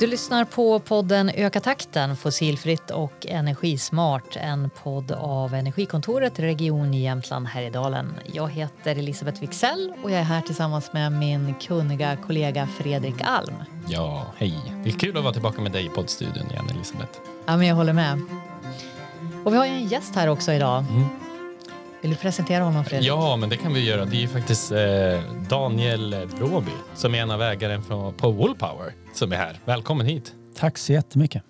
Du lyssnar på podden Öka takten fossilfritt och energismart. En podd av Energikontoret Region Jämtland Härjedalen. Jag heter Elisabeth Wixell och jag är här tillsammans med min kunniga kollega Fredrik Alm. Ja, hej. Det är kul att vara tillbaka med dig i poddstudion igen, Elisabeth. Ja, men jag håller med. Och vi har ju en gäst här också idag. Mm. Vill du presentera honom Fredrik? Ja, men det kan vi göra. Det är ju faktiskt eh, Daniel Bråby som är en av ägaren från, på Woolpower som är här. Välkommen hit. Tack så jättemycket.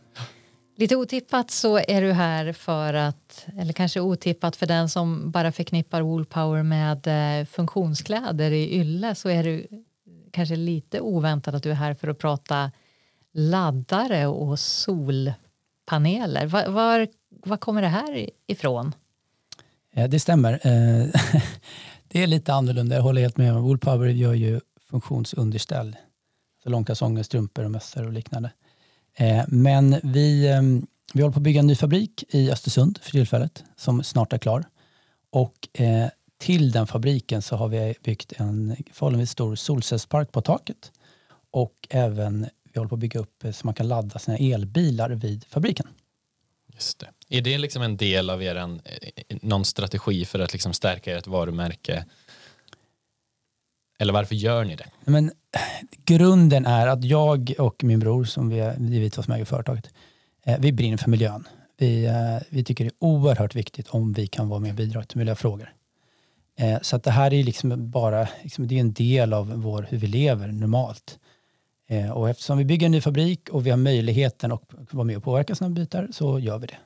Lite otippat så är du här för att, eller kanske otippat för den som bara förknippar Woolpower med eh, funktionskläder i ylle så är det kanske lite oväntat att du är här för att prata laddare och solpaneler. Var, var, var kommer det här ifrån? Det stämmer. Eh, det är lite annorlunda. Jag håller helt med. Woolpower gör ju funktionsunderställ. Alltså så långkalsonger, strumpor och mössor och liknande. Eh, men vi, ehm, vi håller på att bygga en ny fabrik i Östersund för tillfället som snart är klar. Och eh, till den fabriken så har vi byggt en förhållandevis stor solcellspark på taket. Och även vi håller på att bygga upp så man kan ladda sina elbilar vid fabriken. Just det. Är det liksom en del av er eh, någon strategi för att liksom stärka ert varumärke? Eller varför gör ni det? Men, grunden är att jag och min bror, som vi är givetvis som äger företaget, eh, vi brinner för miljön. Vi, eh, vi tycker det är oerhört viktigt om vi kan vara med och bidra till miljöfrågor. Så att det här är liksom bara liksom, det är en del av vår, hur vi lever normalt. Och eftersom vi bygger en ny fabrik och vi har möjligheten att vara med och påverka sådana bitar så gör vi det.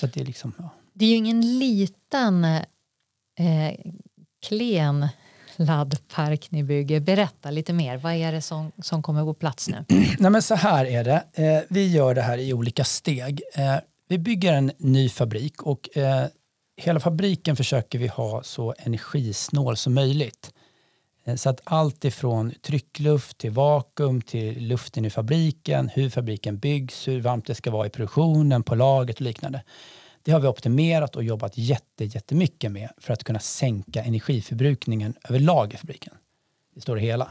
Så det, är liksom, ja. det är ju ingen liten eh, klen laddpark ni bygger. Berätta lite mer. Vad är det som, som kommer på plats nu? Nej, men så här är det. Eh, vi gör det här i olika steg. Eh, vi bygger en ny fabrik och eh, hela fabriken försöker vi ha så energisnål som möjligt. Eh, så att allt ifrån tryckluft till vakuum till luften i fabriken, hur fabriken byggs, hur varmt det ska vara i produktionen, på lagret och liknande. Det har vi optimerat och jobbat jätte, jättemycket med för att kunna sänka energiförbrukningen överlag i fabriken. Det står det hela.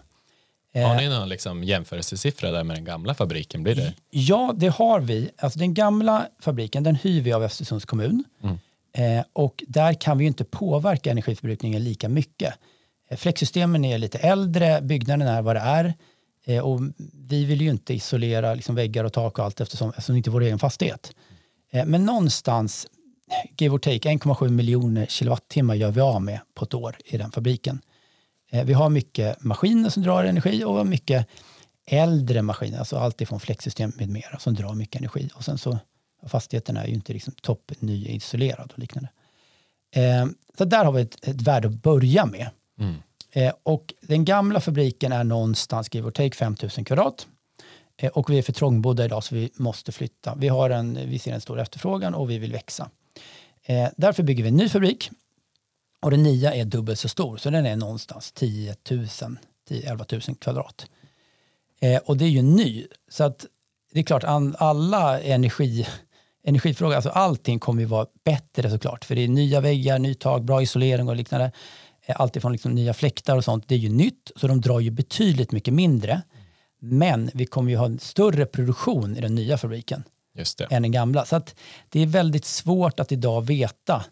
Har ni eh, någon liksom jämförelsesiffra där med den gamla fabriken? Blir det? Ja, det har vi. Alltså den gamla fabriken den hyr vi av Östersunds kommun. Mm. Eh, och där kan vi inte påverka energiförbrukningen lika mycket. Eh, fläktsystemen är lite äldre, byggnaden är vad det är. Eh, och vi vill ju inte isolera liksom väggar och tak och allt eftersom, eftersom det inte är vår egen fastighet. Eh, men någonstans, give or take, 1,7 miljoner kilowattimmar gör vi av med på ett år i den fabriken. Vi har mycket maskiner som drar energi och mycket äldre maskiner, alltså allt ifrån fläktsystem med mera som drar mycket energi. Och sen så fastigheten är ju inte liksom topp och liknande. Så där har vi ett, ett värde att börja med. Mm. Eh, och den gamla fabriken är någonstans, give or take, 5000 kvadrat. Eh, och vi är för trångbodda idag så vi måste flytta. Vi, har en, vi ser en stor efterfrågan och vi vill växa. Eh, därför bygger vi en ny fabrik. Och den nya är dubbelt så stor, så den är någonstans 10 000, 10 11 000 kvadrat. Eh, och det är ju ny, så att det är klart alla energi, energifrågor, alltså allting kommer ju vara bättre såklart. För det är nya väggar, ny tak, bra isolering och liknande. Eh, alltifrån liksom nya fläktar och sånt, det är ju nytt, så de drar ju betydligt mycket mindre. Men vi kommer ju ha en större produktion i den nya fabriken än den gamla. Så att det är väldigt svårt att idag veta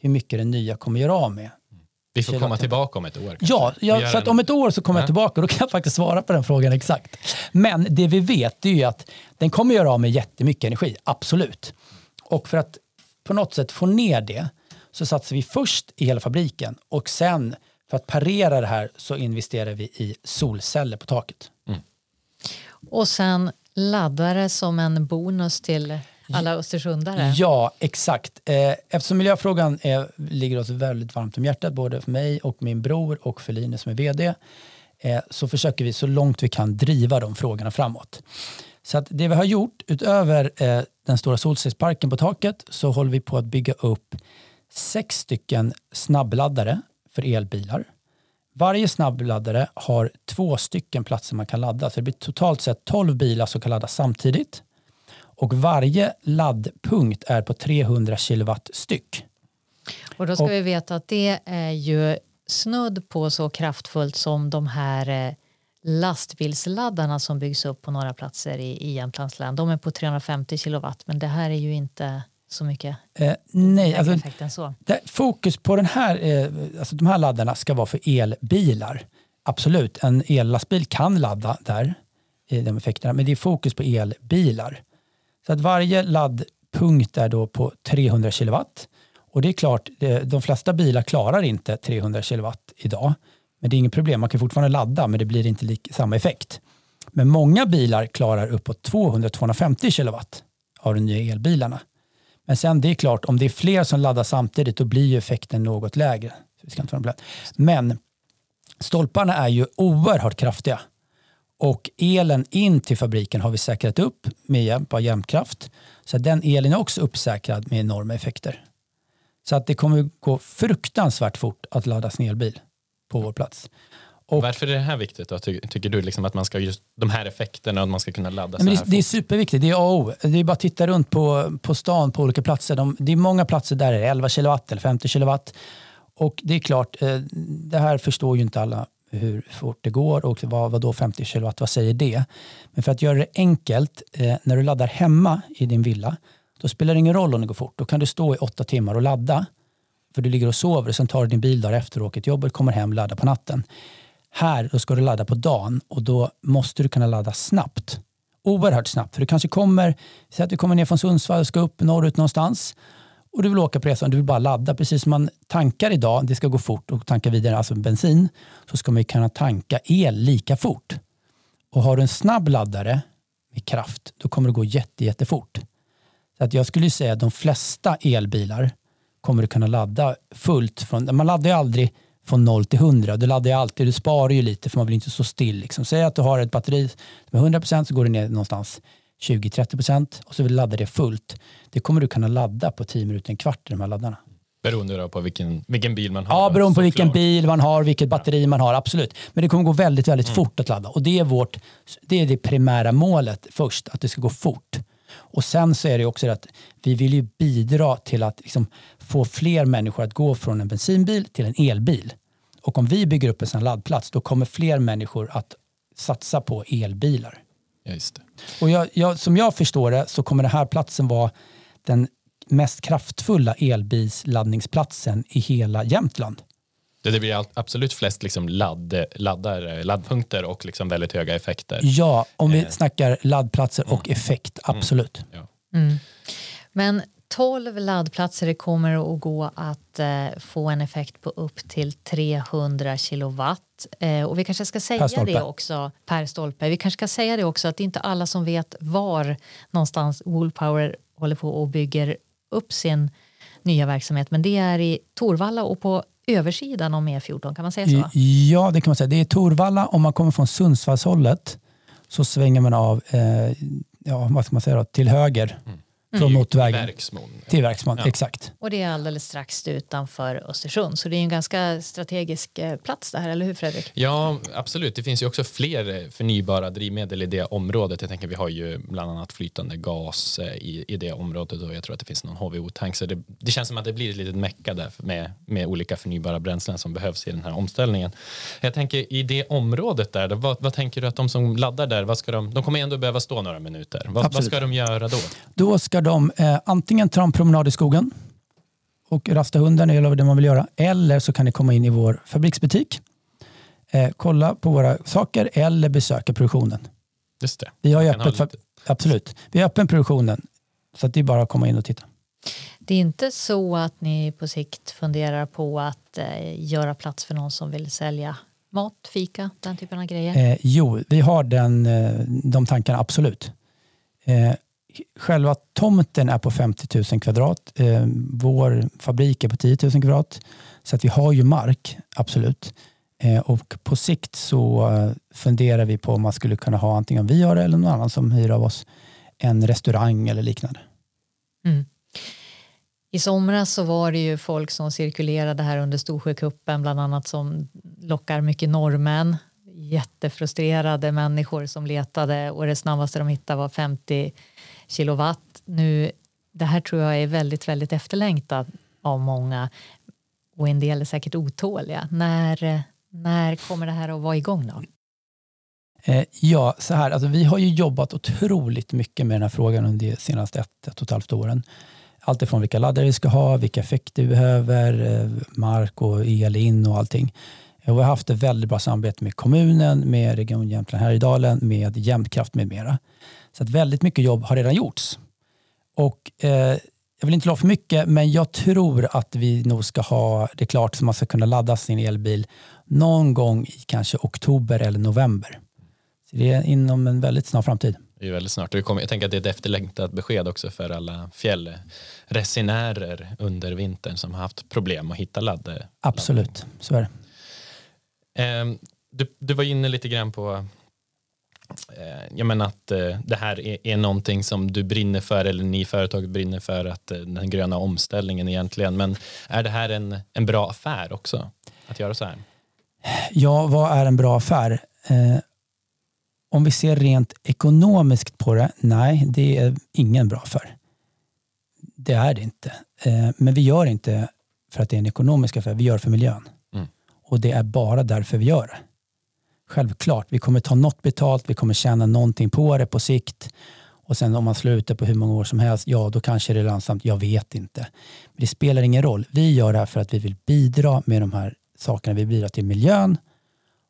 hur mycket den nya kommer göra av med. Vi får komma tillbaka om ett år. Kanske. Ja, ja så att om ett år så kommer ja. jag tillbaka och då kan jag faktiskt svara på den frågan exakt. Men det vi vet är ju att den kommer göra av med jättemycket energi, absolut. Och för att på något sätt få ner det så satsar vi först i hela fabriken och sen för att parera det här så investerar vi i solceller på taket. Mm. Och sen laddare som en bonus till alla östersundare. Ja, exakt. Eh, eftersom miljöfrågan är, ligger oss väldigt varmt om hjärtat, både för mig och min bror och för Linus som är vd, eh, så försöker vi så långt vi kan driva de frågorna framåt. Så att det vi har gjort, utöver eh, den stora solcellsparken på taket, så håller vi på att bygga upp sex stycken snabbladdare för elbilar. Varje snabbladdare har två stycken platser man kan ladda, så det blir totalt sett 12 bilar som kan laddas samtidigt. Och varje laddpunkt är på 300 kilowatt styck. Och då ska och, vi veta att det är ju snudd på så kraftfullt som de här eh, lastbilsladdarna som byggs upp på några platser i, i Jämtlands län, de är på 350 kilowatt, men det här är ju inte så mycket Eh, nej, alltså, det, fokus på den här, eh, alltså de här laddarna ska vara för elbilar. Absolut, en ellastbil kan ladda där, i de effekterna, men det är fokus på elbilar. Så att varje laddpunkt är då på 300 kilowatt. Och det är klart, de flesta bilar klarar inte 300 kilowatt idag. Men det är inget problem, man kan fortfarande ladda men det blir inte lik, samma effekt. Men många bilar klarar uppåt 200-250 kilowatt av de nya elbilarna. Men sen det är klart, om det är fler som laddar samtidigt då blir ju effekten något lägre. Så vi ska inte vara. Men stolparna är ju oerhört kraftiga. Och elen in till fabriken har vi säkrat upp med hjälp av jämtkraft. Så den elen är också uppsäkrad med enorma effekter. Så att det kommer gå fruktansvärt fort att ladda sin elbil på vår plats. Och- Varför är det här viktigt då? Ty tycker du liksom att man ska just de här effekterna och att man ska kunna ladda så men här det, det är superviktigt. Det är A och O. Det är bara att titta runt på, på stan på olika platser. De, det är många platser där det är 11 kilowatt eller 50 kilowatt. Och det är klart, eh, det här förstår ju inte alla hur fort det går och vad, vad då 50 kilowatt, vad säger det? Men för att göra det enkelt, eh, när du laddar hemma i din villa, då spelar det ingen roll om det går fort. Då kan du stå i åtta timmar och ladda, för du ligger och sover och sen tar du din bil dagen efter och åker till jobbet, kommer hem och laddar på natten. Här då ska du ladda på dagen och då måste du kunna ladda snabbt. Oerhört snabbt. För du kanske kommer, säg att du kommer ner från Sundsvall och ska upp norrut någonstans och du vill åka på resan, du vill bara ladda. Precis som man tankar idag, det ska gå fort och tanka vidare, alltså bensin, så ska man ju kunna tanka el lika fort. Och har du en snabb laddare med kraft, då kommer det gå jätte, jättefort. Så att jag skulle säga att de flesta elbilar kommer du kunna ladda fullt. Från, man laddar ju aldrig från 0 till 100. Du laddar ju alltid, du sparar ju lite för man vill inte stå still. Liksom. Säg att du har ett batteri är 100% så går det ner någonstans 20-30% och så vill du ladda det fullt. Det kommer du kunna ladda på 10 minuter, en kvart i de här laddarna. Beroende på vilken, vilken bil man har. Ja, beroende på vilken såklart. bil man har, vilket batteri man har, absolut. Men det kommer gå väldigt, väldigt fort att ladda. Och det är, vårt, det är det primära målet först, att det ska gå fort. Och sen så är det också att vi vill ju bidra till att liksom få fler människor att gå från en bensinbil till en elbil. Och om vi bygger upp en sån laddplats, då kommer fler människor att satsa på elbilar. Ja. Och jag, jag, som jag förstår det så kommer den här platsen vara den mest kraftfulla elbilsladdningsplatsen i hela Jämtland. Det, det blir absolut flest liksom ladd, laddar, laddpunkter och liksom väldigt höga effekter. Ja, om vi Eh. snackar laddplatser och effekt, absolut. Ja. Men 12 laddplatser det kommer att gå att eh, få en effekt på upp till 300 kilowatt. Eh, och vi kanske ska säga det också per stolpe. Vi kanske ska säga det också att det är inte alla som vet var någonstans Woolpower håller på och bygger upp sin nya verksamhet. Men det är i Torvalla och på översidan om E14, kan man säga så? Ja, det kan man säga. Det är Torvalla. Om man kommer från Sundsvallshållet så svänger man av eh, ja, vad ska man säga då, till höger från I- motorvägen. Verksmon. Till Verksman, Ja. exakt. Och det är alldeles strax utanför Östersund. Så det är en ganska strategisk eh, plats det här, eller hur Fredrik? Ja, absolut. Det finns ju också fler eh, förnybara drivmedel i det området. Jag tänker vi har ju bland annat flytande gas eh, i, i det området och jag tror att det finns någon HVO-tank. Så det, det känns som att det blir ett litet mecka där med, med olika förnybara bränslen som behövs i den här omställningen. Jag tänker i det området där, då, vad, vad tänker du att de som laddar där, vad ska de, de kommer ändå behöva stå några minuter. Vad, vad ska de göra då? Då ska de eh, antingen ta en promenad i skogen och rasta hunden eller det man vill göra. Eller så kan ni komma in i vår fabriksbutik, eh, kolla på våra saker eller besöka produktionen. Just det. Vi har ju öppet, ha fa- absolut. Vi har öppen produktionen så att det är bara att komma in och titta. Det är inte så att ni på sikt funderar på att eh, göra plats för någon som vill sälja mat, fika, den typen av grejer? Eh, jo, vi har den, eh, de tankarna, absolut. Eh, själva tomten är på 50 000 kvadrat. Eh, vår fabrik är på 10 000 kvadrat. Så att vi har ju mark, absolut. Eh, och på sikt så eh, funderar vi på om man skulle kunna ha antingen vi har det eller någon annan som hyr av oss en restaurang eller liknande. Mm. I somras så var det ju folk som cirkulerade här under Storsjökuppen bland annat som lockar mycket norrmän. Jättefrustrerade människor som letade och det snabbaste de hittade var 50 kilowatt. Nu, det här tror jag är väldigt, väldigt efterlängtat av många och en del är säkert otåliga. När, när kommer det här att vara igång då? Eh, ja, så här, alltså vi har ju jobbat otroligt mycket med den här frågan under de senaste ett, ett och ett halvt åren. Allt ifrån vilka laddare vi ska ha, vilka effekter vi behöver, eh, mark och el in och allting. Och vi har haft ett väldigt bra samarbete med kommunen, med Region Jämtland Härjedalen, med Jämtkraft med mera. Så att väldigt mycket jobb har redan gjorts. Och eh, jag vill inte lova för mycket, men jag tror att vi nog ska ha det klart så man ska kunna ladda sin elbil någon gång i kanske oktober eller november. Så det är inom en väldigt snar framtid. Det är väldigt snart. Jag tänker att det är ett efterlängtat besked också för alla fjällresenärer under vintern som har haft problem att hitta ladd. Absolut, så är det. Ehm, du, du var inne lite grann på eh, jag menar att eh, det här är, är någonting som du brinner för eller ni företaget brinner för att eh, den gröna omställningen egentligen. Men är det här en, en bra affär också att göra så här? Ja, vad är en bra affär? Om vi ser rent ekonomiskt på det, nej, det är ingen bra affär. Det är det inte. Men vi gör inte för att det är en ekonomisk affär, vi gör för miljön. Och det är bara därför vi gör det. Självklart, vi kommer ta något betalt, vi kommer tjäna någonting på det på sikt. Och sen om man slår ut det på hur många år som helst, ja då kanske det är lönsamt, jag vet inte. Men det spelar ingen roll. Vi gör det här för att vi vill bidra med de här sakerna. Vi bidrar till miljön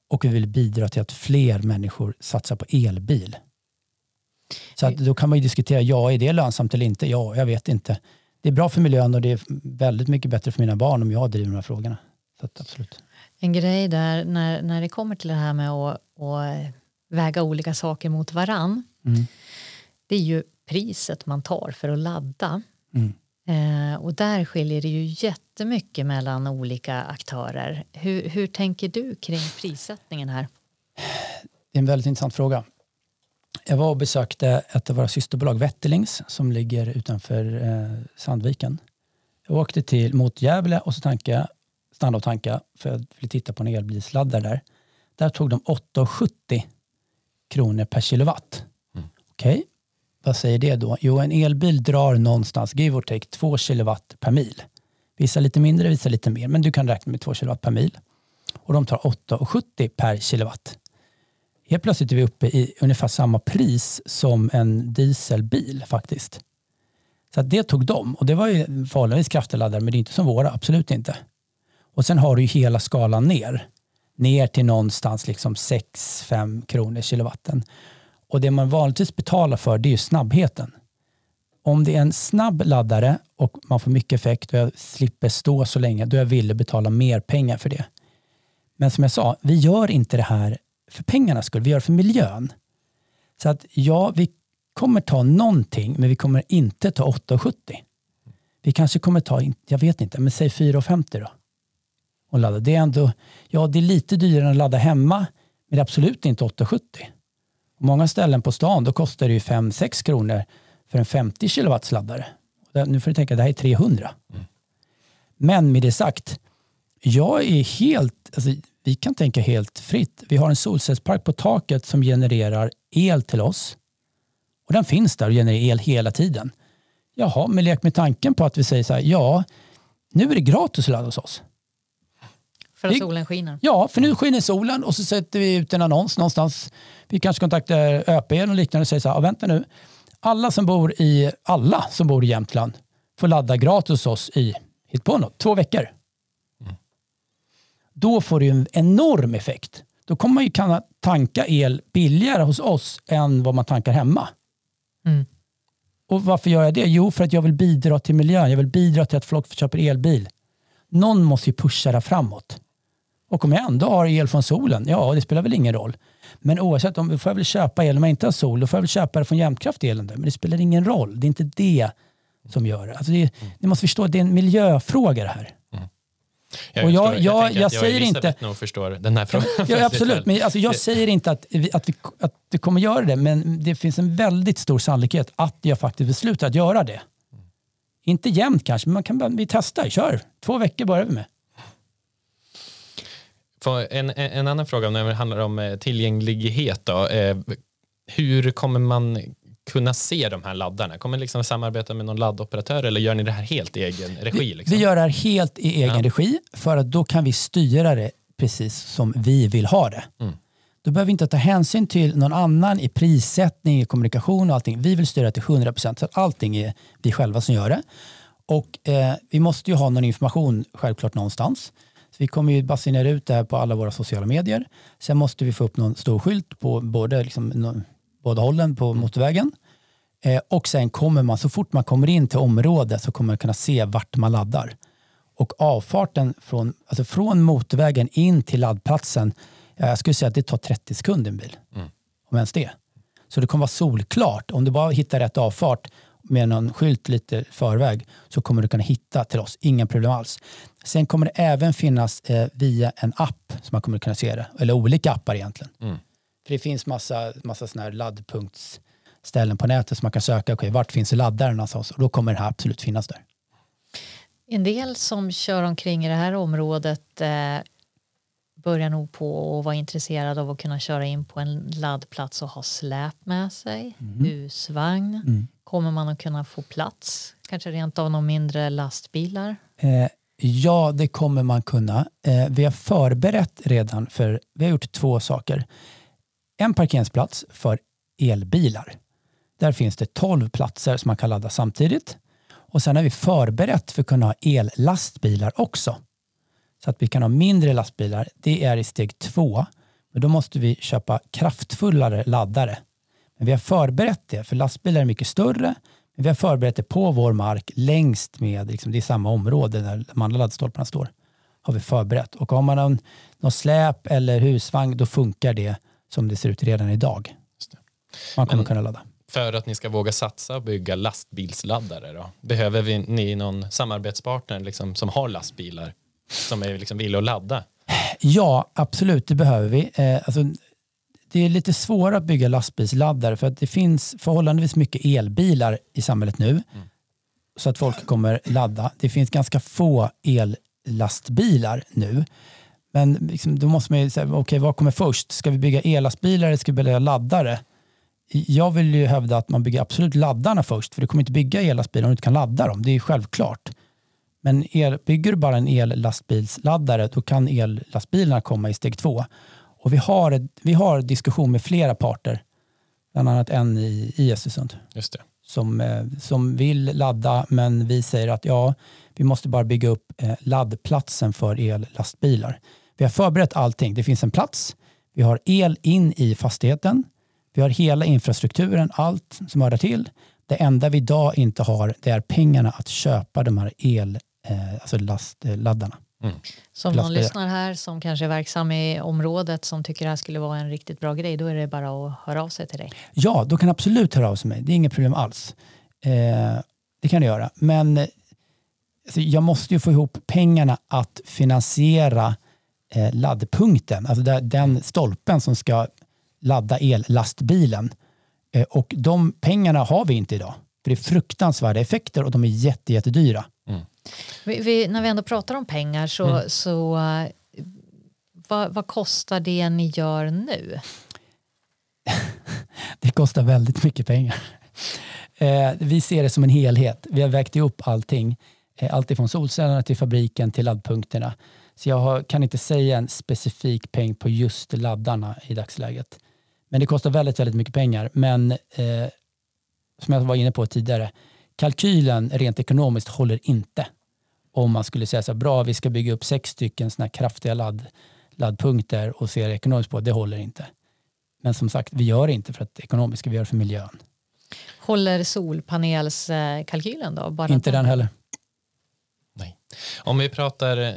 och vi vill bidra till att fler människor satsar på elbil. Så att då kan man ju diskutera, ja är det lönsamt eller inte? Ja, jag vet inte. Det är bra för miljön och det är väldigt mycket bättre för mina barn om jag driver de här frågorna. Så att, absolut. En grej där när, när det kommer till det här med att, att väga olika saker mot varann. Mm. Det är ju priset man tar för att ladda. Mm. Eh, och där skiljer det ju jättemycket mellan olika aktörer. Hur, hur tänker du kring prissättningen här? Det är en väldigt intressant fråga. Jag var och besökte ett av våra systerbolag, Wetterlings, som ligger utanför eh, Sandviken. Jag åkte till, mot Gävle och så tankade, stannade och tankade för jag ville titta på en elbilsladdare där. Där tog de 8,70 kronor per kilowatt. Mm. Okej, okay. Vad säger det då? Jo, en elbil drar någonstans, give or take, 2 kilowatt per mil. Vissa lite mindre, vissa lite mer, men du kan räkna med 2 kilowatt per mil. Och de tar 8,70 per kilowatt. Helt plötsligt är vi uppe i ungefär samma pris som en dieselbil faktiskt. Så det tog de och det var ju förhållandevis kraftladdare men det är inte som våra, absolut inte. Och sen har du ju hela skalan ner. Ner till någonstans liksom 6-5 kronor kilowatten. Och det man vanligtvis betalar för det är snabbheten. Om det är en snabb laddare och man får mycket effekt och jag slipper stå så länge, då är jag villig att betala mer pengar för det. Men som jag sa, vi gör inte det här för pengarnas skull, vi gör det för miljön. Så att ja, vi kommer ta någonting, men vi kommer inte ta 8,70. Vi kanske kommer ta, jag vet inte, men säg 4,50 då. Och ladda. Det är ändå, ja det är lite dyrare än att ladda hemma, men det är absolut inte 8,70. Många ställen på stan då kostar det 5-6 kronor för en 50 kilowatts laddare. Nu får du tänka, det här är 300. Mm. Men med det sagt, jag är helt, alltså, vi kan tänka helt fritt. Vi har en solcellspark på taket som genererar el till oss. Och den finns där och genererar el hela tiden. Jaha, men lek med tanken på att vi säger så här, ja, nu är det gratis att ladda hos oss. För att solen skiner? Ja, för nu skiner solen och så sätter vi ut en annons någonstans. Vi kanske kontaktar ÖP och liknande och säger så här, vänta nu. Alla som bor i, alla som bor i Jämtland får ladda gratis hos oss i, hit på något, två veckor. Mm. Då får du en enorm effekt. Då kommer man ju kunna tanka el billigare hos oss än vad man tankar hemma. Mm. Och varför gör jag det? Jo, för att jag vill bidra till miljön. Jag vill bidra till att folk köper elbil. Någon måste ju pusha det framåt. Och om jag ändå har el från solen, ja det spelar väl ingen roll. Men oavsett, om får jag väl köpa el om jag inte har sol, då får jag väl köpa det från Jämtkraft elen Men det spelar ingen roll, det är inte det som gör det. Alltså det mm. Ni måste förstå, det är en miljöfråga det här. Mm. Jag, och jag, jag, jag, jag säger inte... nog förstår den här frågan. Ja, absolut, men alltså jag säger inte att, vi, att, vi, att vi kommer göra det, men det finns en väldigt stor sannolikhet att jag faktiskt beslutar att göra det. Mm. Inte jämnt kanske, men man kan, vi testar, kör. Två veckor börjar vi med. En, en annan fråga när det handlar om eh, tillgänglighet. Då. Eh, hur kommer man kunna se de här laddarna? Kommer ni liksom samarbeta med någon laddoperatör eller gör ni det här helt i egen regi? Liksom? Vi gör det här helt i egen ja. regi för att då kan vi styra det precis som vi vill ha det. Mm. Då behöver vi inte ta hänsyn till någon annan i prissättning, i kommunikation och allting. Vi vill styra till 100% så att allting är vi själva som gör det. Och eh, vi måste ju ha någon information självklart någonstans. Så vi kommer ju basunera ut det här på alla våra sociala medier. Sen måste vi få upp någon stor skylt på både, liksom, båda hållen på motorvägen. Eh, och sen kommer man, så fort man kommer in till området så kommer man kunna se vart man laddar. Och avfarten från, alltså från motorvägen in till laddplatsen, jag skulle säga att det tar 30 sekunder en bil. Mm. Om ens det. Så det kommer vara solklart. Om du bara hittar rätt avfart med någon skylt lite förväg så kommer du kunna hitta till oss. Inga problem alls. Sen kommer det även finnas eh, via en app som man kommer kunna se det. Eller olika appar egentligen. Mm. För det finns massa, massa såna här laddpunktsställen på nätet som man kan söka. Okay, vart finns laddaren någonstans? Och då kommer det här absolut finnas där. En del som kör omkring i det här området eh, börjar nog på att vara intresserad av att kunna köra in på en laddplats och ha släp med sig, mm. husvagn. Mm. Kommer man att kunna få plats? Kanske rent av några mindre lastbilar? Eh, ja, det kommer man kunna. Eh, vi har förberett redan för, vi har gjort två saker. En parkeringsplats för elbilar. Där finns det 12 platser som man kan ladda samtidigt. Och sen har vi förberett för att kunna ha ellastbilar också. Så att vi kan ha mindre lastbilar. Det är i steg två. Men då måste vi köpa kraftfullare laddare. Men vi har förberett det, för lastbilar är mycket större. Vi har förberett det på vår mark längst med, liksom, det är samma område där de andra laddstolparna står. Har vi förberett. Och har man någon, någon släp eller husvagn, då funkar det som det ser ut redan idag. Man kommer Men, kunna ladda. För att ni ska våga satsa och bygga lastbilsladdare då? Behöver vi, ni någon samarbetspartner liksom, som har lastbilar som är liksom villiga att ladda? Ja, absolut, det behöver vi. Eh, alltså, det är lite svårare att bygga lastbilsladdare för att det finns förhållandevis mycket elbilar i samhället nu. Mm. Så att folk kommer ladda. Det finns ganska få ellastbilar nu. Men liksom, då måste man ju säga, okej okay, vad kommer först? Ska vi bygga ellastbilar eller ska vi bygga laddare? Jag vill ju hävda att man bygger absolut laddarna först, för du kommer inte bygga ellastbilar om du inte kan ladda dem. Det är självklart. Men el, bygger du bara en ellastbilsladdare, då kan ellastbilarna komma i steg två. Och vi har, vi har diskussion med flera parter, bland annat en i, i Östersund. Just det. Som, eh, som vill ladda, men vi säger att ja, vi måste bara bygga upp eh, laddplatsen för ellastbilar. Vi har förberett allting. Det finns en plats, vi har el in i fastigheten, vi har hela infrastrukturen, allt som hör till. Det enda vi idag inte har det är pengarna att köpa de här el, eh, alltså lastladdarna. Mm. Som någon lyssnar här som kanske är verksam i området som tycker det här skulle vara en riktigt bra grej, då är det bara att höra av sig till dig. Ja, då kan absolut höra av sig till mig. Det är inget problem alls. Eh, det kan du göra. Men alltså, jag måste ju få ihop pengarna att finansiera eh, laddpunkten, alltså där, den stolpen som ska ladda ellastbilen. Eh, och de pengarna har vi inte idag. För det är fruktansvärda effekter och de är jätte, jättedyra. Mm. Vi, vi, när vi ändå pratar om pengar så, mm. så uh, vad, vad, kostar det ni gör nu? det kostar väldigt mycket pengar. Eh, vi ser det som en helhet. Vi har vägt upp allting. Eh, allt ifrån solcellerna till fabriken till laddpunkterna. Så jag har, kan inte säga en specifik peng på just laddarna i dagsläget. Men det kostar väldigt, väldigt mycket pengar. Men eh, som jag var inne på tidigare, kalkylen rent ekonomiskt håller inte. Om man skulle säga så här, bra vi ska bygga upp sex stycken såna kraftiga ladd, laddpunkter och se det ekonomiskt på, det håller inte. Men som sagt, vi gör det inte för att ekonomiskt, vi göra för miljön. Håller solpanelskalkylen då? Bara inte den heller. Nej. Om vi pratar, eh,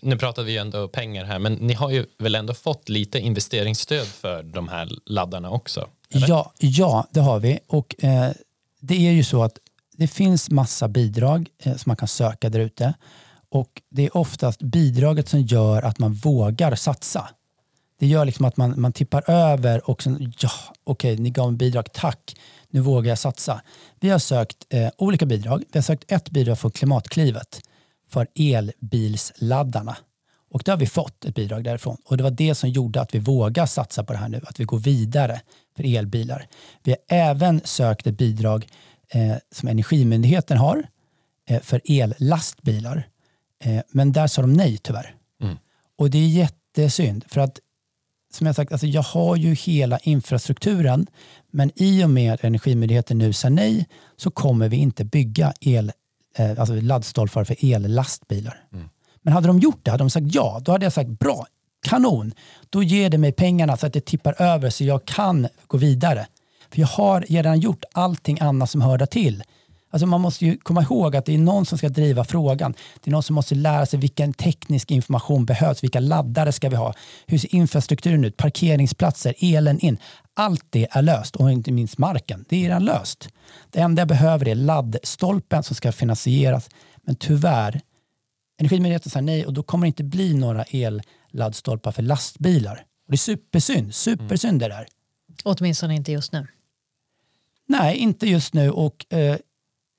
nu pratar vi ju ändå pengar här, men ni har ju väl ändå fått lite investeringsstöd för de här laddarna också? Ja, ja, det har vi. Och eh, det är ju så att det finns massa bidrag eh, som man kan söka där ute. Och det är oftast bidraget som gör att man vågar satsa. Det gör liksom att man, man tippar över och sen, ja, okej, okay, ni gav en bidrag, tack, nu vågar jag satsa. Vi har sökt eh, olika bidrag. Vi har sökt ett bidrag för Klimatklivet för elbilsladdarna. Och det har vi fått ett bidrag därifrån. Och det var det som gjorde att vi vågar satsa på det här nu, att vi går vidare för elbilar. Vi har även sökt ett bidrag eh, som Energimyndigheten har eh, för ellastbilar. Eh, men där sa de nej tyvärr. Mm. Och det är jättesynd för att som jag sagt, alltså jag har ju hela infrastrukturen men i och med att Energimyndigheten nu säger nej så kommer vi inte bygga el, eh, alltså laddstolpar för ellastbilar. Mm. Men hade de gjort det, hade de sagt ja, då hade jag sagt bra, kanon, då ger det mig pengarna så att det tippar över så jag kan gå vidare. För jag har redan gjort allting annat som hör till. Alltså man måste ju komma ihåg att det är någon som ska driva frågan. Det är någon som måste lära sig vilken teknisk information behövs, vilka laddare ska vi ha, hur ser infrastrukturen ut, parkeringsplatser, elen in. Allt det är löst och inte minst marken. Det är redan löst. Det enda jag behöver är laddstolpen som ska finansieras. Men tyvärr, Energimyndigheten säger nej och då kommer det inte bli några elladdstolpar för lastbilar. Och det är supersynd, supersynd det där. Mm. Åtminstone inte just nu. Nej, inte just nu och eh,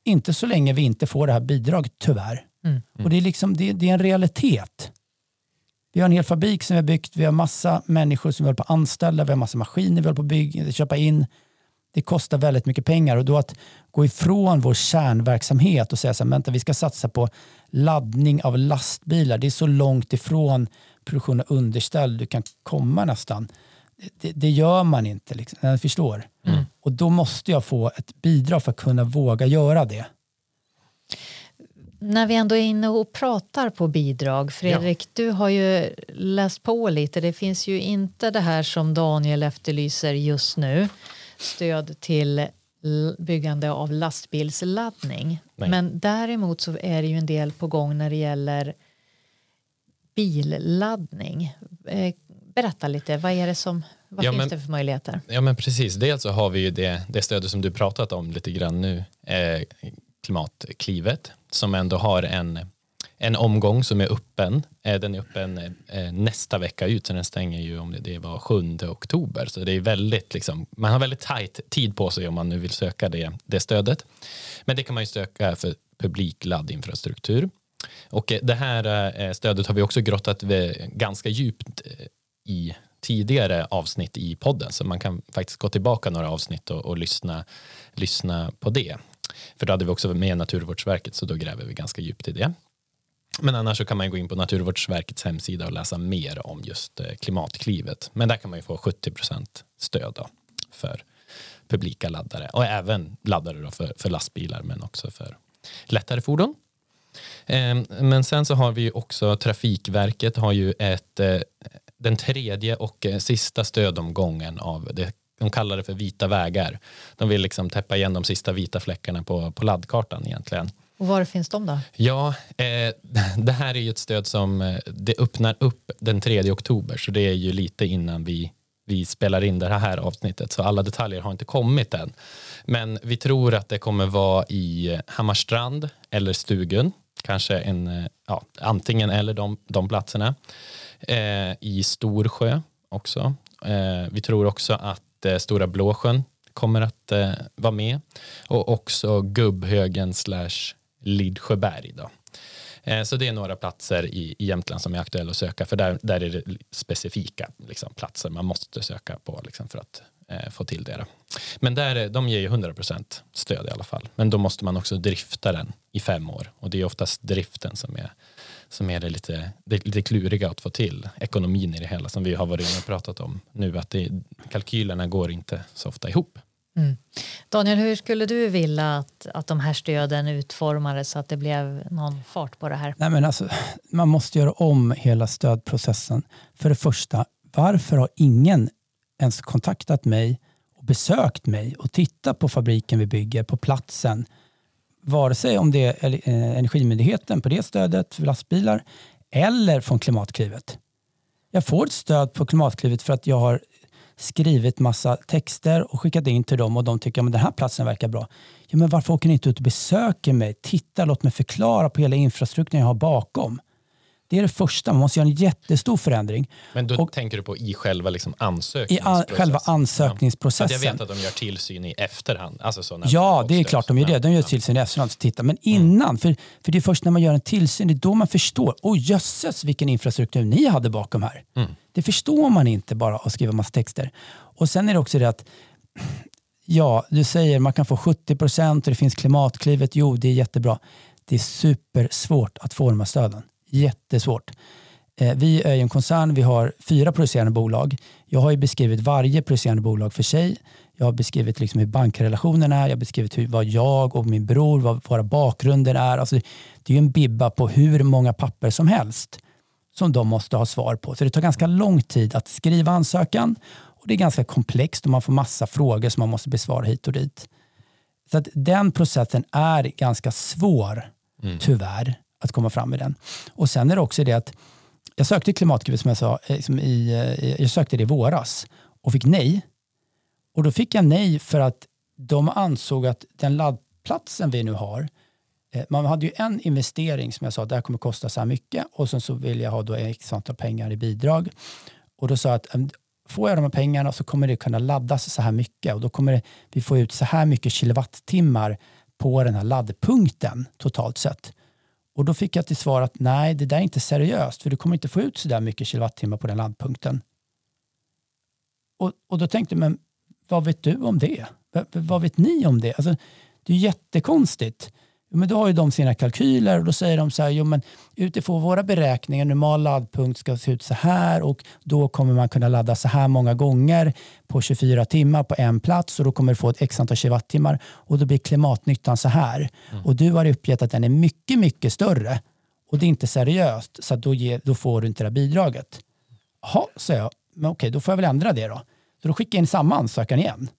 inte så länge vi inte får det här bidraget tyvärr. Mm. Och det är, liksom, det, det, är en realitet. Vi har en hel fabrik som vi har byggt, vi har massa människor som vi håller på att anställa, vi har massa maskiner vi håller på att bygga, köpa in. Det kostar väldigt mycket pengar och då att gå ifrån vår kärnverksamhet och säga så här, vänta vi ska satsa på laddning av lastbilar, det är så långt ifrån produktion av underställ du kan komma nästan. Det, det, gör man inte. Liksom. Jag förstår. Mm. Och då måste jag få ett bidrag för att kunna våga göra det. När vi ändå är inne och pratar på bidrag, Fredrik, ja. du har ju läst på lite. Det finns ju inte det här som Daniel efterlyser just nu, stöd till byggande av lastbilsladdning. Nej. Men däremot så är det ju en del på gång när det gäller billaddning. Eh, berätta lite, vad är det som vad ja, finns men, det för möjligheter? Ja men precis, dels så har vi ju det, det stödet som du pratat om lite grann nu, eh, Klimatklivet, som ändå har en, en omgång som är öppen. Eh, den är öppen eh, nästa vecka ut, så den stänger ju om det, det var 7 oktober. Så det är väldigt, liksom, man har väldigt tajt tid på sig om man nu vill söka det, det stödet. Men det kan man ju söka för publik laddinfrastruktur. Och det här eh, stödet har vi också grottat ganska djupt eh, i tidigare avsnitt i podden så man kan faktiskt gå tillbaka några avsnitt och, och lyssna, lyssna på det. För då hade vi också med Naturvårdsverket så då gräver vi ganska djupt i det. Men annars så kan man gå in på Naturvårdsverkets hemsida och läsa mer om just eh, Klimatklivet. Men där kan man ju få 70% stöd då för publika laddare och även laddare då för, för lastbilar men också för lättare fordon. Ehm, men sen så har vi också Trafikverket har ju ett, eh, den tredje och eh, sista stödomgången av det de kallar det för vita vägar. De vill liksom täppa igen de sista vita fläckarna på, på laddkartan egentligen. Och var finns de då? Ja, eh, det här är ju ett stöd som eh, det öppnar upp den 3 oktober så det är ju lite innan vi, vi spelar in det här avsnittet så alla detaljer har inte kommit än. Men vi tror att det kommer vara i Hammarstrand eller Stugun, kanske en, eh, ja, antingen eller de, de platserna eh, i Storsjö också. Eh, vi tror också att eh, Stora Blåsjön kommer att eh, vara med och också Gubbhögen slash Lidsjöberg. Då. Eh, så det är några platser i, i Jämtland som är aktuella att söka för där, där är det specifika liksom, platser man måste söka på liksom, för att eh, få till det. Då. Men där, eh, de ger ju 100% stöd i alla fall. Men då måste man också drifta den i fem år och det är oftast driften som är som är det lite, det lite kluriga att få till. Ekonomin i det hela som vi har varit inne och pratat om nu. Att det, kalkylerna går inte så ofta ihop. Mm. Daniel, hur skulle du vilja att, att de här stöden utformades så att det blev någon fart på det här? Nej, men alltså, man måste göra om hela stödprocessen. För det första, varför har ingen ens kontaktat mig och besökt mig och tittat på fabriken vi bygger, på platsen? Vare sig om det är eh, Energimyndigheten på det stödet för lastbilar eller från Klimatklivet. Jag får ett stöd på Klimatklivet för att jag har skrivit massa texter och skickat in till dem och de tycker att den här platsen verkar bra. Ja, men varför åker ni inte ut och besöker mig? Titta, låt mig förklara på hela infrastrukturen jag har bakom. Det är det första, man måste göra en jättestor förändring. Men då och, tänker du på i själva liksom ansökningsprocessen? I själva ansökningsprocessen. Ja. Jag vet att de gör tillsyn i efterhand. Alltså så ja, det är klart de gör det. De gör tillsyn i efterhand. Titta. Men mm. innan, mm. för, för det är först när man gör en tillsyn, det är då man förstår. Oj jösses vilken infrastruktur ni hade bakom här. Mm. Det förstår man inte bara att skriva massa texter. Och sen är det också det att Ja, du säger man kan få 70 procent och det finns klimatklivet. Jo, det är jättebra. Det är supersvårt att få de här stöden. Jättesvårt. Eh, vi är en koncern, vi har fyra producerande bolag. Jag har beskrivit varje producerande bolag för sig. Jag har beskrivit liksom hur bankrelationen är, jag har beskrivit hur, vad jag och min bror, vad våra bakgrunder är. Alltså, det är en bibba på hur många papper som helst som de måste ha svar på. Så det tar ganska lång tid att skriva ansökan och det är ganska komplext och man får massa frågor som man måste besvara hit och dit. Så att den processen är ganska svår, mm. tyvärr, att komma fram med den. Och sen är det också det att jag sökte Klimatklivet som jag sa, liksom i, jag sökte det i våras och fick nej. Och då fick jag nej för att de ansåg att den laddplatsen vi nu har, eh, man hade ju en investering som jag sa, det här kommer kosta så här mycket och sen så vill jag ha då x antal pengar i bidrag. Och då sa jag att får jag de här pengarna så kommer det kunna laddas så här mycket och då kommer det, vi få ut så här mycket kilowattimmar på den här laddpunkten totalt sett. Och då fick jag till svar att nej, det där är inte seriöst för du kommer inte få ut så där mycket kilowattimmar på den laddpunkten. Och, och då tänkte jag, men vad vet du om det? V vad vet ni om det? Alltså, det är jättekonstigt men då har ju de sina kalkyler och då säger de så här, jo men utifrån våra beräkningar, normal laddpunkt ska se ut så här och då kommer man kunna ladda så här många gånger på 24 timmar på en plats och då kommer du få ett x antal kilowattimmar och då blir klimatnyttan så här. Mm. Och du har uppgett att den är mycket, mycket större och det är inte seriöst så då, ge, då får du inte det här bidraget. Jaha, sa jag, men okej, då får jag väl ändra det då. Så då skickade jag in samma ansökan igen.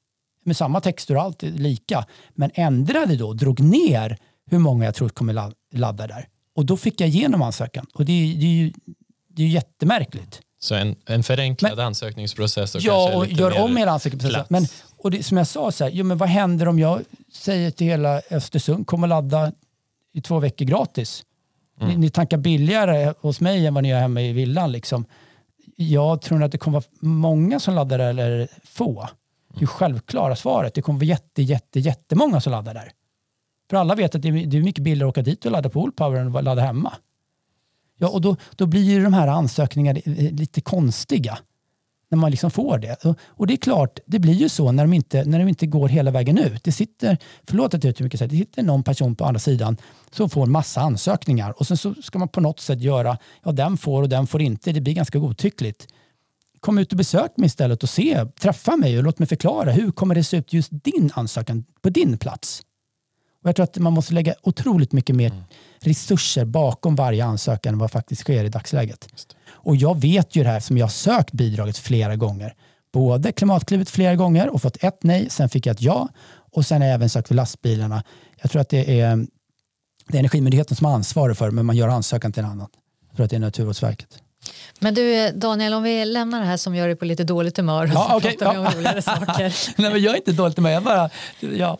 Med samma texter och allt lika. Men ändrade då, drog ner hur många jag tror kommer ladda där. Och då fick jag igenom ansökan. Och det är, det är ju det är jättemärkligt. Så en, en förenklad men, ansökningsprocess? Och ja, och gör om hela ansökningsprocessen. Men, och det, som jag sa, så här, jo, men vad händer om jag säger till hela Östersund, kom och ladda i två veckor gratis. Mm. Ni, ni tankar billigare hos mig än vad ni gör hemma i villan. Liksom jag tror att det kommer vara många som laddar där eller få. Det är självklara svaret. Det kommer vara jätte, jätte, jättemånga som laddar där. För alla vet att det är mycket billigare att åka dit och ladda på Allpower än att ladda hemma. Ja, och då, då blir ju de här ansökningarna lite konstiga när man liksom får det. Och, det är klart, det blir ju så när de inte, när de inte går hela vägen ut. Det sitter, förlåt att jag uttrycker mycket, det sitter någon person på andra sidan som får massa ansökningar och sen så ska man på något sätt göra, ja den får och den får inte, det blir ganska godtyckligt. Kom ut och besök mig istället och se, träffa mig och låt mig förklara hur kommer det se ut just din ansökan på din plats. Och jag tror att man måste lägga otroligt mycket mer mm. resurser bakom varje ansökan än vad faktiskt sker i dagsläget. Och jag vet ju det här som jag har sökt bidraget flera gånger. Både Klimatklivet flera gånger och fått ett nej, sen fick jag ett ja och sen har jag även sökt för lastbilarna. Jag tror att det är, det är Energimyndigheten som har ansvaret för men man gör ansökan till en annan. Jag tror att det är Naturvårdsverket. Men du Daniel, om vi lämnar det här som gör dig på lite dåligt humör och ja, så okay, pratar vi om roligare saker. Nej, men jag är inte dåligt humör, jag bara, ja,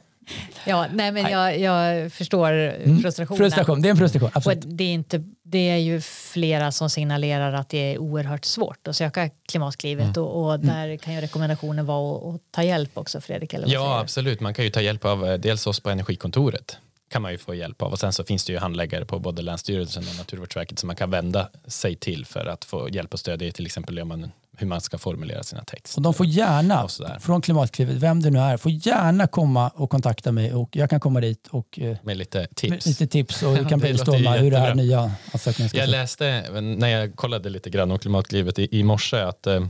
Ja, nej, men jag, jag förstår mm. frustrationen. Frustration, det är en frustration. Absolut. det, är inte, det är ju flera som signalerar att det är oerhört svårt att söka Klimatklivet mm. och, och, mm. där kan ju rekommendationen vara att, att ta hjälp också, Fredrik. Eller ja, absolut. Man kan ju ta hjälp av eh, dels oss på Energikontoret kan man ju få hjälp av och sen så finns det ju handläggare på både Länsstyrelsen och Naturvårdsverket som man kan vända sig till för att få hjälp och stöd i till exempel man, hur man ska formulera sina texter. Och de får gärna, från Klimatklivet, vem det nu är, får gärna komma och kontakta mig och jag kan komma dit och eh, med lite tips, med lite tips och vi kan brainstorma hur det här nya ansökningen ska Jag läste, när jag kollade lite grann om Klimatklivet i, i morse, att eh,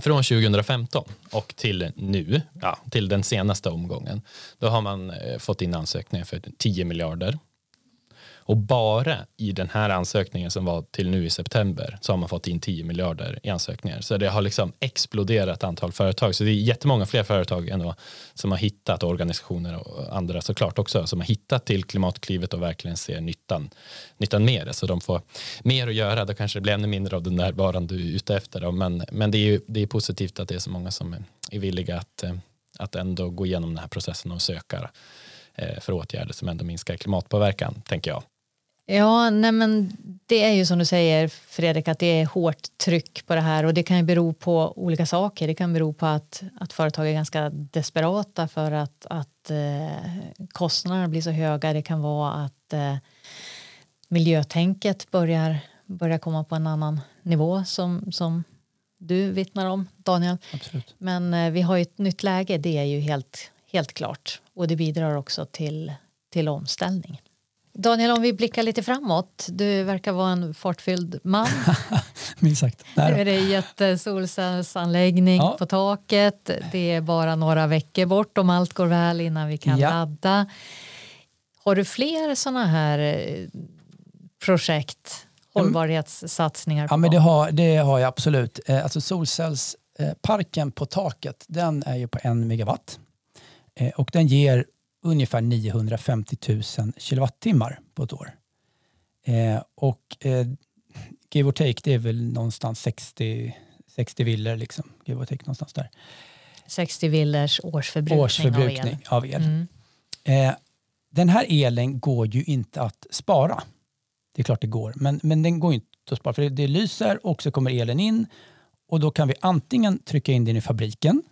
från 2015 och till nu, ja, till den senaste omgången, då har man eh, fått in ansökningar för 10 miljarder och bara i den här ansökningen som var till nu i september så har man fått in 10 miljarder i ansökningar. Så det har liksom exploderat antal företag. Så det är jättemånga fler företag än som har hittat, organisationer och andra såklart också, som har hittat till Klimatklivet och verkligen ser nyttan, nyttan med det. Så de får mer att göra. Då kanske det blir ännu mindre av den där varan du är ute efter. Då. Men, men det är ju det är positivt att det är så många som är villiga att, eh, att ändå gå igenom den här processen och söka eh, för åtgärder som ändå minskar klimatpåverkan, tänker jag. Ja, nej men det är ju som du säger Fredrik att det är hårt tryck på det här och det kan ju bero på olika saker. Det kan bero på att, att företag är ganska desperata för att, att eh, kostnaderna blir så höga. Det kan vara att eh, miljötänket börjar, börjar komma på en annan nivå som, som du vittnar om Daniel. Absolut. Men eh, vi har ju ett nytt läge, det är ju helt, helt klart och det bidrar också till, till omställning. Daniel, om vi blickar lite framåt. Du verkar vara en fartfylld man. Minst sagt. Nu är det jättesolcellsanläggning Ja. på taket. Det är bara några veckor bort om allt går väl innan vi kan Ja. ladda. Har du fler sådana här eh, projekt, hållbarhetssatsningar? Ja, på men det har, det har jag absolut. Eh, Alltså solcellsparken på taket, den är ju på en megawatt. Eh, Och den ger ungefär 950 000 kilowattimmar på ett år. Eh, Och eh, give or take, det är väl någonstans 60, 60 villor, liksom. give or take någonstans där. 60 villers årsförbrukning, Årsförbrukning av av el. el. Mm. Eh, den här elen går ju inte att spara. Det är klart det går, men, men den går inte att spara för det, det lyser och så kommer elen in och då kan vi antingen trycka in den i fabriken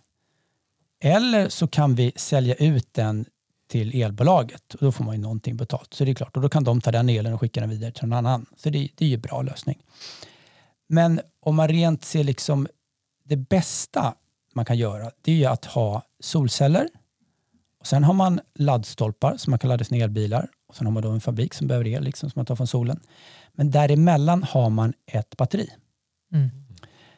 eller så kan vi sälja ut den till elbolaget och då får man ju någonting betalt. Så det är klart, och då kan de ta den elen och skicka den vidare till någon annan. Så det, det är ju en bra lösning. Men om man rent ser liksom det bästa man kan göra, det är ju att ha solceller och sen har man laddstolpar som man kan ladda sina elbilar. Och sen har man då en fabrik som behöver el liksom, som man tar från solen. Men däremellan har man ett batteri. Mm.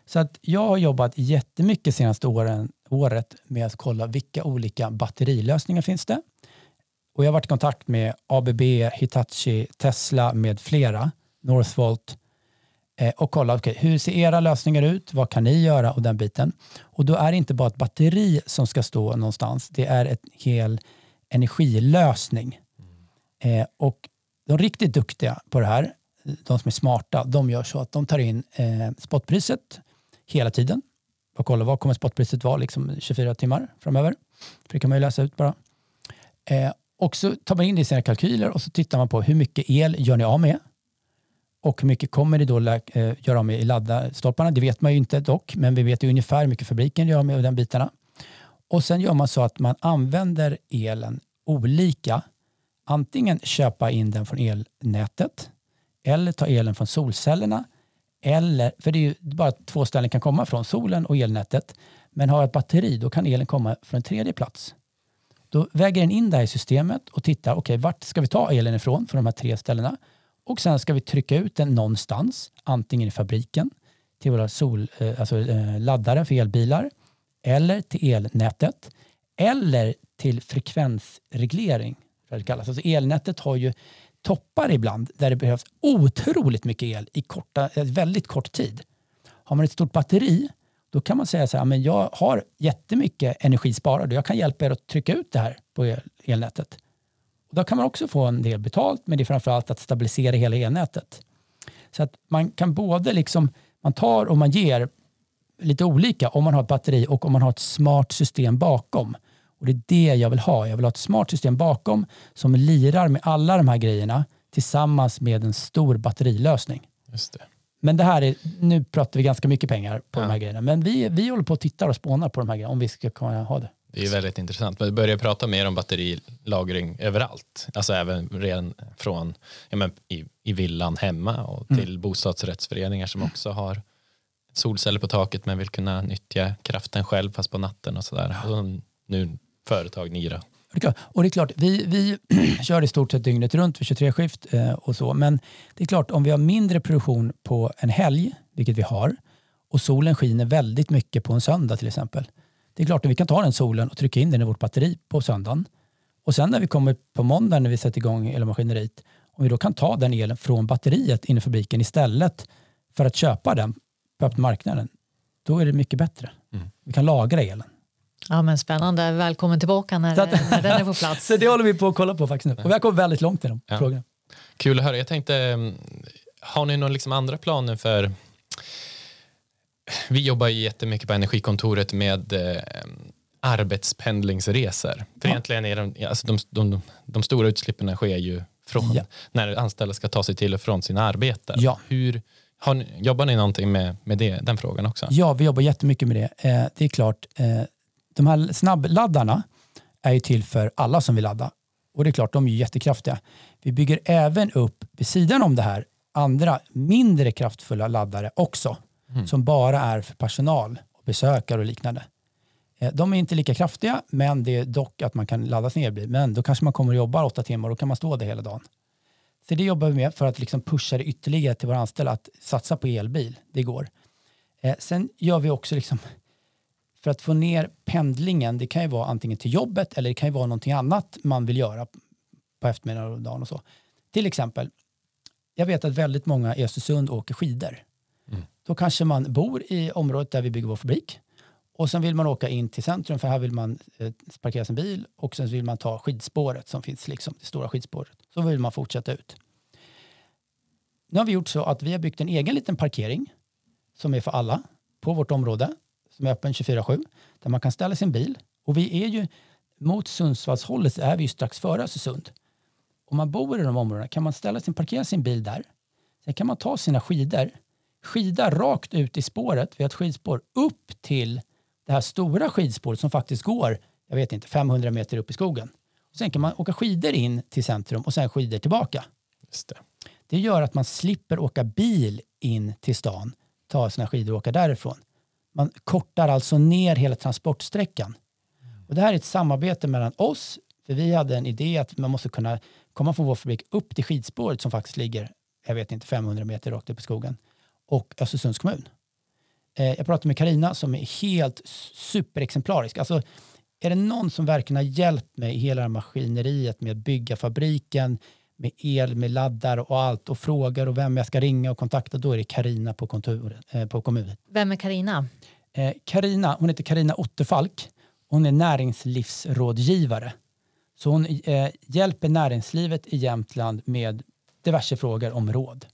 Så att jag har jobbat jättemycket senaste åren, året med att kolla vilka olika batterilösningar finns det. Och jag har varit i kontakt med ABB, Hitachi, Tesla med flera, Northvolt eh, och kollat okay, hur ser era lösningar ut, vad kan ni göra och den biten. Och då är det inte bara ett batteri som ska stå någonstans, det är en hel energilösning. Eh, och de riktigt duktiga på det här, de som är smarta, de gör så att de tar in eh, spotpriset hela tiden och kollar vad kommer spotpriset vara liksom 24 timmar framöver. För det kan man ju läsa ut bara. Eh, och så tar man in det i sina kalkyler och så tittar man på hur mycket el gör ni av med och hur mycket kommer ni då eh, göra av med i laddstolparna. Det vet man ju inte dock, men vi vet ju ungefär hur mycket fabriken gör av med och den bitarna. Och sen gör man så att man använder elen olika. Antingen köpa in den från elnätet eller ta elen från solcellerna. Eller, för det är ju bara två ställen kan komma från, solen och elnätet. Men har jag ett batteri då kan elen komma från en tredje plats. Då väger den in det här i systemet och tittar, okej vart ska vi ta elen ifrån från de här tre ställena? Och sen ska vi trycka ut den någonstans, antingen i fabriken, till våra sol, eh, alltså, eh, laddare för elbilar, eller till elnätet, eller till frekvensreglering. För det kallas. Alltså elnätet har ju toppar ibland där det behövs otroligt mycket el i korta, eh, väldigt kort tid. Har man ett stort batteri då kan man säga så här, men jag har jättemycket energi sparad och jag kan hjälpa er att trycka ut det här på el, elnätet. Och då kan man också få en del betalt, men det är framförallt att stabilisera hela elnätet. Så att man kan både liksom, man tar och man ger lite olika om man har ett batteri och om man har ett smart system bakom. Och det är det jag vill ha. Jag vill ha ett smart system bakom som lirar med alla de här grejerna tillsammans med en stor batterilösning. Just det. Men det här är, nu pratar vi ganska mycket pengar på Ja. de här grejerna. Men vi, vi håller på och tittar och spånar på de här grejerna om vi ska kunna ha det. Det är väldigt intressant. Men vi börjar prata mer om batterilagring överallt. Alltså även redan från ja, men i, i villan hemma och till bostadsrättsföreningar som också har solceller på taket men vill kunna nyttja kraften själv fast på natten och sådär. Och nu företag Nira. Och det är klart, och det är klart vi, vi kör i stort sett dygnet runt för 23 skift eh, och så. Men det är klart, om vi har mindre produktion på en helg, vilket vi har, och solen skiner väldigt mycket på en söndag till exempel. Det är klart att vi kan ta den solen och trycka in den i vårt batteri på söndagen. Och sen när vi kommer på måndag när vi sätter igång elmaskineriet, om vi då kan ta den elen från batteriet in i fabriken istället för att köpa den på öppna marknaden, då är det mycket bättre. Mm. Vi kan lagra elen. Ja, men spännande. Välkommen tillbaka när, att- när den är på plats. Så det håller vi på att kolla på faktiskt nu. Och vi har kommit väldigt långt i de Ja. frågorna. Kul att höra. Jag tänkte, mm, har ni några liksom andra planer för vi jobbar ju jättemycket på Energikontoret med eh, arbetspendlingsresor. För Ja. egentligen är de, alltså de, de, de stora utsläppen sker ju från Ja. när anställda ska ta sig till och från sina arbeten. Ja. Hur, har ni, jobbar ni någonting med, med det, den frågan också? Ja, vi jobbar jättemycket med det. Eh, det är klart, eh, de här snabbladdarna är ju till för alla som vill ladda. Och det är klart, de är ju jättekraftiga. Vi bygger även upp, vid sidan om det här, andra mindre kraftfulla laddare också. Som bara är för personal, och besökare och liknande. Eh, de är inte lika kraftiga, men det är dock att man kan ladda sin elbil. Men då kanske man kommer och jobbar åtta timmar och då kan man stå där hela dagen. Så det jobbar vi med för att liksom pusha det ytterligare till våra anställda att satsa på elbil. Det går. Eh, sen gör vi också liksom för att få ner pendlingen. Det kan ju vara antingen till jobbet eller det kan ju vara någonting annat man vill göra på eftermiddagen och dagen och så. Till exempel, jag vet att väldigt många i Östersund åker skidor. Mm. Då kanske man bor i området där vi bygger vår fabrik och sen vill man åka in till centrum för här vill man eh, parkera sin bil och sen vill man ta skidspåret som finns, liksom, det stora skidspåret. Så vill man fortsätta ut. Nu har vi gjort så att vi har byggt en egen liten parkering som är för alla på vårt område som är öppen 24-7 där man kan ställa sin bil. Och vi är ju mot Sundsvallshållet är vi ju strax före Östersund. Om man bor i de områdena kan man ställa sin, parkera sin bil där. Sen kan man ta sina skidor, skida rakt ut i spåret, vi har ett skidspår, upp till det här stora skidspåret som faktiskt går, jag vet inte, 500 meter upp i skogen. sen kan man åka skidor in till centrum och sen skidor tillbaka. Just det. det gör att man slipper åka bil in till stan, ta sina skidor och åka därifrån. Man kortar alltså ner hela transportsträckan. Och det här är ett samarbete mellan oss, för vi hade en idé att man måste kunna komma från vår fabrik upp till skidspåret som faktiskt ligger, jag vet inte, 500 meter rakt upp i skogen, och Östersunds kommun. Eh, jag pratade med Karina som är helt superexemplarisk. Alltså, är det någon som verkligen har hjälpt mig i hela det här maskineriet med att bygga fabriken, med el, med laddar och allt och frågar och vem jag ska ringa och kontakta, då är det Karina på, kontoret, eh, på kommunen. Vem är Karina? Karina, eh, hon heter Karina Otterfalk. Hon är näringslivsrådgivare. Så hon eh, hjälper näringslivet i Jämtland med diverse frågor om råd.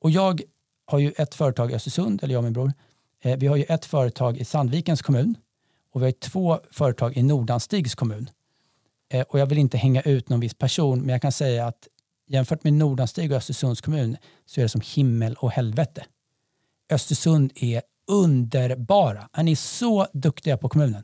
Och jag har ju ett företag i Östersund, eller jag och min bror. Eh, vi har ju ett företag i Sandvikens kommun och vi har två företag i Nordanstigs kommun. Eh, och jag vill inte hänga ut någon viss person, men jag kan säga att jämfört med Nordanstig och Östersunds kommun så är det som himmel och helvete. Östersund är underbara. Är så duktiga på kommunen?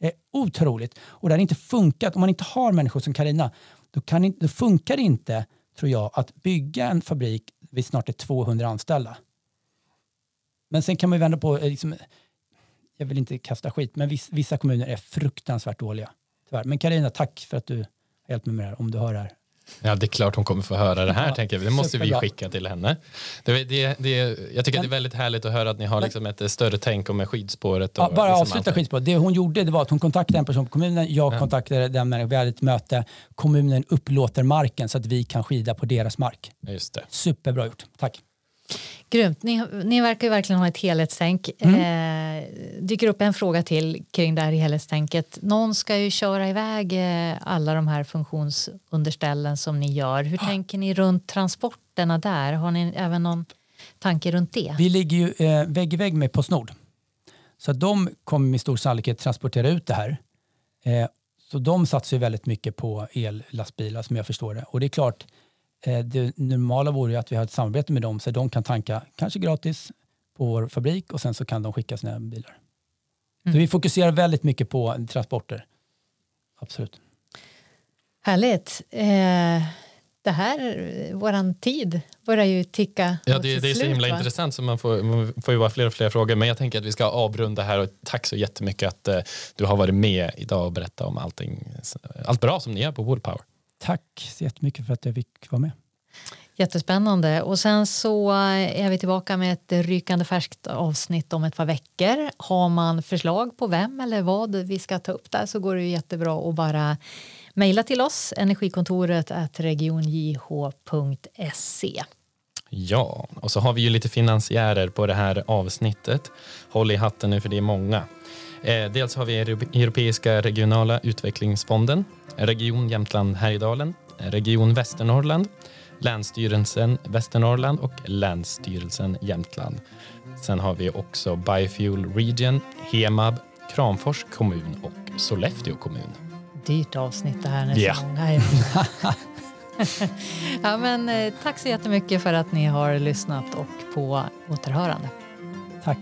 Det är otroligt. Och det har inte funkat, om man inte har människor som Karina, då, kan då funkar det inte, tror jag, att bygga en fabrik vid snart är 200 anställda. Men sen kan man vända på, eh, liksom, jag vill inte kasta skit, men vissa kommuner är fruktansvärt dåliga. Tyvärr. Men Karina, tack för att du har hjälpt mig med det här, om du hör det här. Ja, det är klart hon kommer få höra det här, ja, tänker jag. Det måste vi skicka till henne. Det, det, det, jag tycker Men, det är väldigt härligt att höra att ni har liksom ett större tänk om skidspåret. Och ja, bara liksom avsluta skidspåret. Det hon gjorde det var att hon kontaktade en person på kommunen, jag ja. kontaktade den människan, vi hade ett möte. Kommunen upplåter marken så att vi kan skida på deras mark. Just det. Superbra gjort, tack. Grymt. Ni, ni verkar ju verkligen ha ett helhetstänk. Mm. Eh, dyker upp en fråga till kring det här helhetstänket. Någon ska ju köra iväg eh, alla de här funktionsunderställen som ni gör. Hur ah. tänker ni runt transporterna där? Har ni även någon tanke runt det? Vi ligger ju eh, vägg i vägg med Postnord. Så de kommer med stor sannolikhet transportera ut det här. Eh, så de satsar ju väldigt mycket på ellastbilar som jag förstår det. Och det är klart, det normala vore ju att vi har ett samarbete med dem så de kan tanka kanske gratis på vår fabrik och sen så kan de skicka sina bilar. Mm. Så vi fokuserar väldigt mycket på transporter. Absolut. Härligt. Eh, det här, våran tid börjar ju ticka Ja, det, det är så himla va? intressant så man får, man får ju vara fler och fler frågor. Men jag tänker att vi ska avrunda här och tack så jättemycket att eh, du har varit med idag och berättat om allting, allt bra som ni gör på Woodpower. Tack så jättemycket för att jag fick vara med. Jättespännande. Och sen så är vi tillbaka med ett rykande färskt avsnitt om ett par veckor. Har man förslag på vem eller vad vi ska ta upp där så går det jättebra att bara mejla till oss, energikontoret regionjh.se. Ja, och så har vi ju lite finansiärer på det här avsnittet. Håll i hatten nu för det är många. Eh, dels har vi Europeiska regionala utvecklingsfonden, Region Jämtland Härjedalen, Region Västernorrland, Länsstyrelsen Västernorrland och Länsstyrelsen Jämtland. Sen har vi också Biofuel Region, Hemab, Kramfors kommun och Sollefteå kommun. Dyrt avsnitt det här nästa yeah. ja, men, eh, tack så jättemycket för att ni har lyssnat och på återhörande. Tack.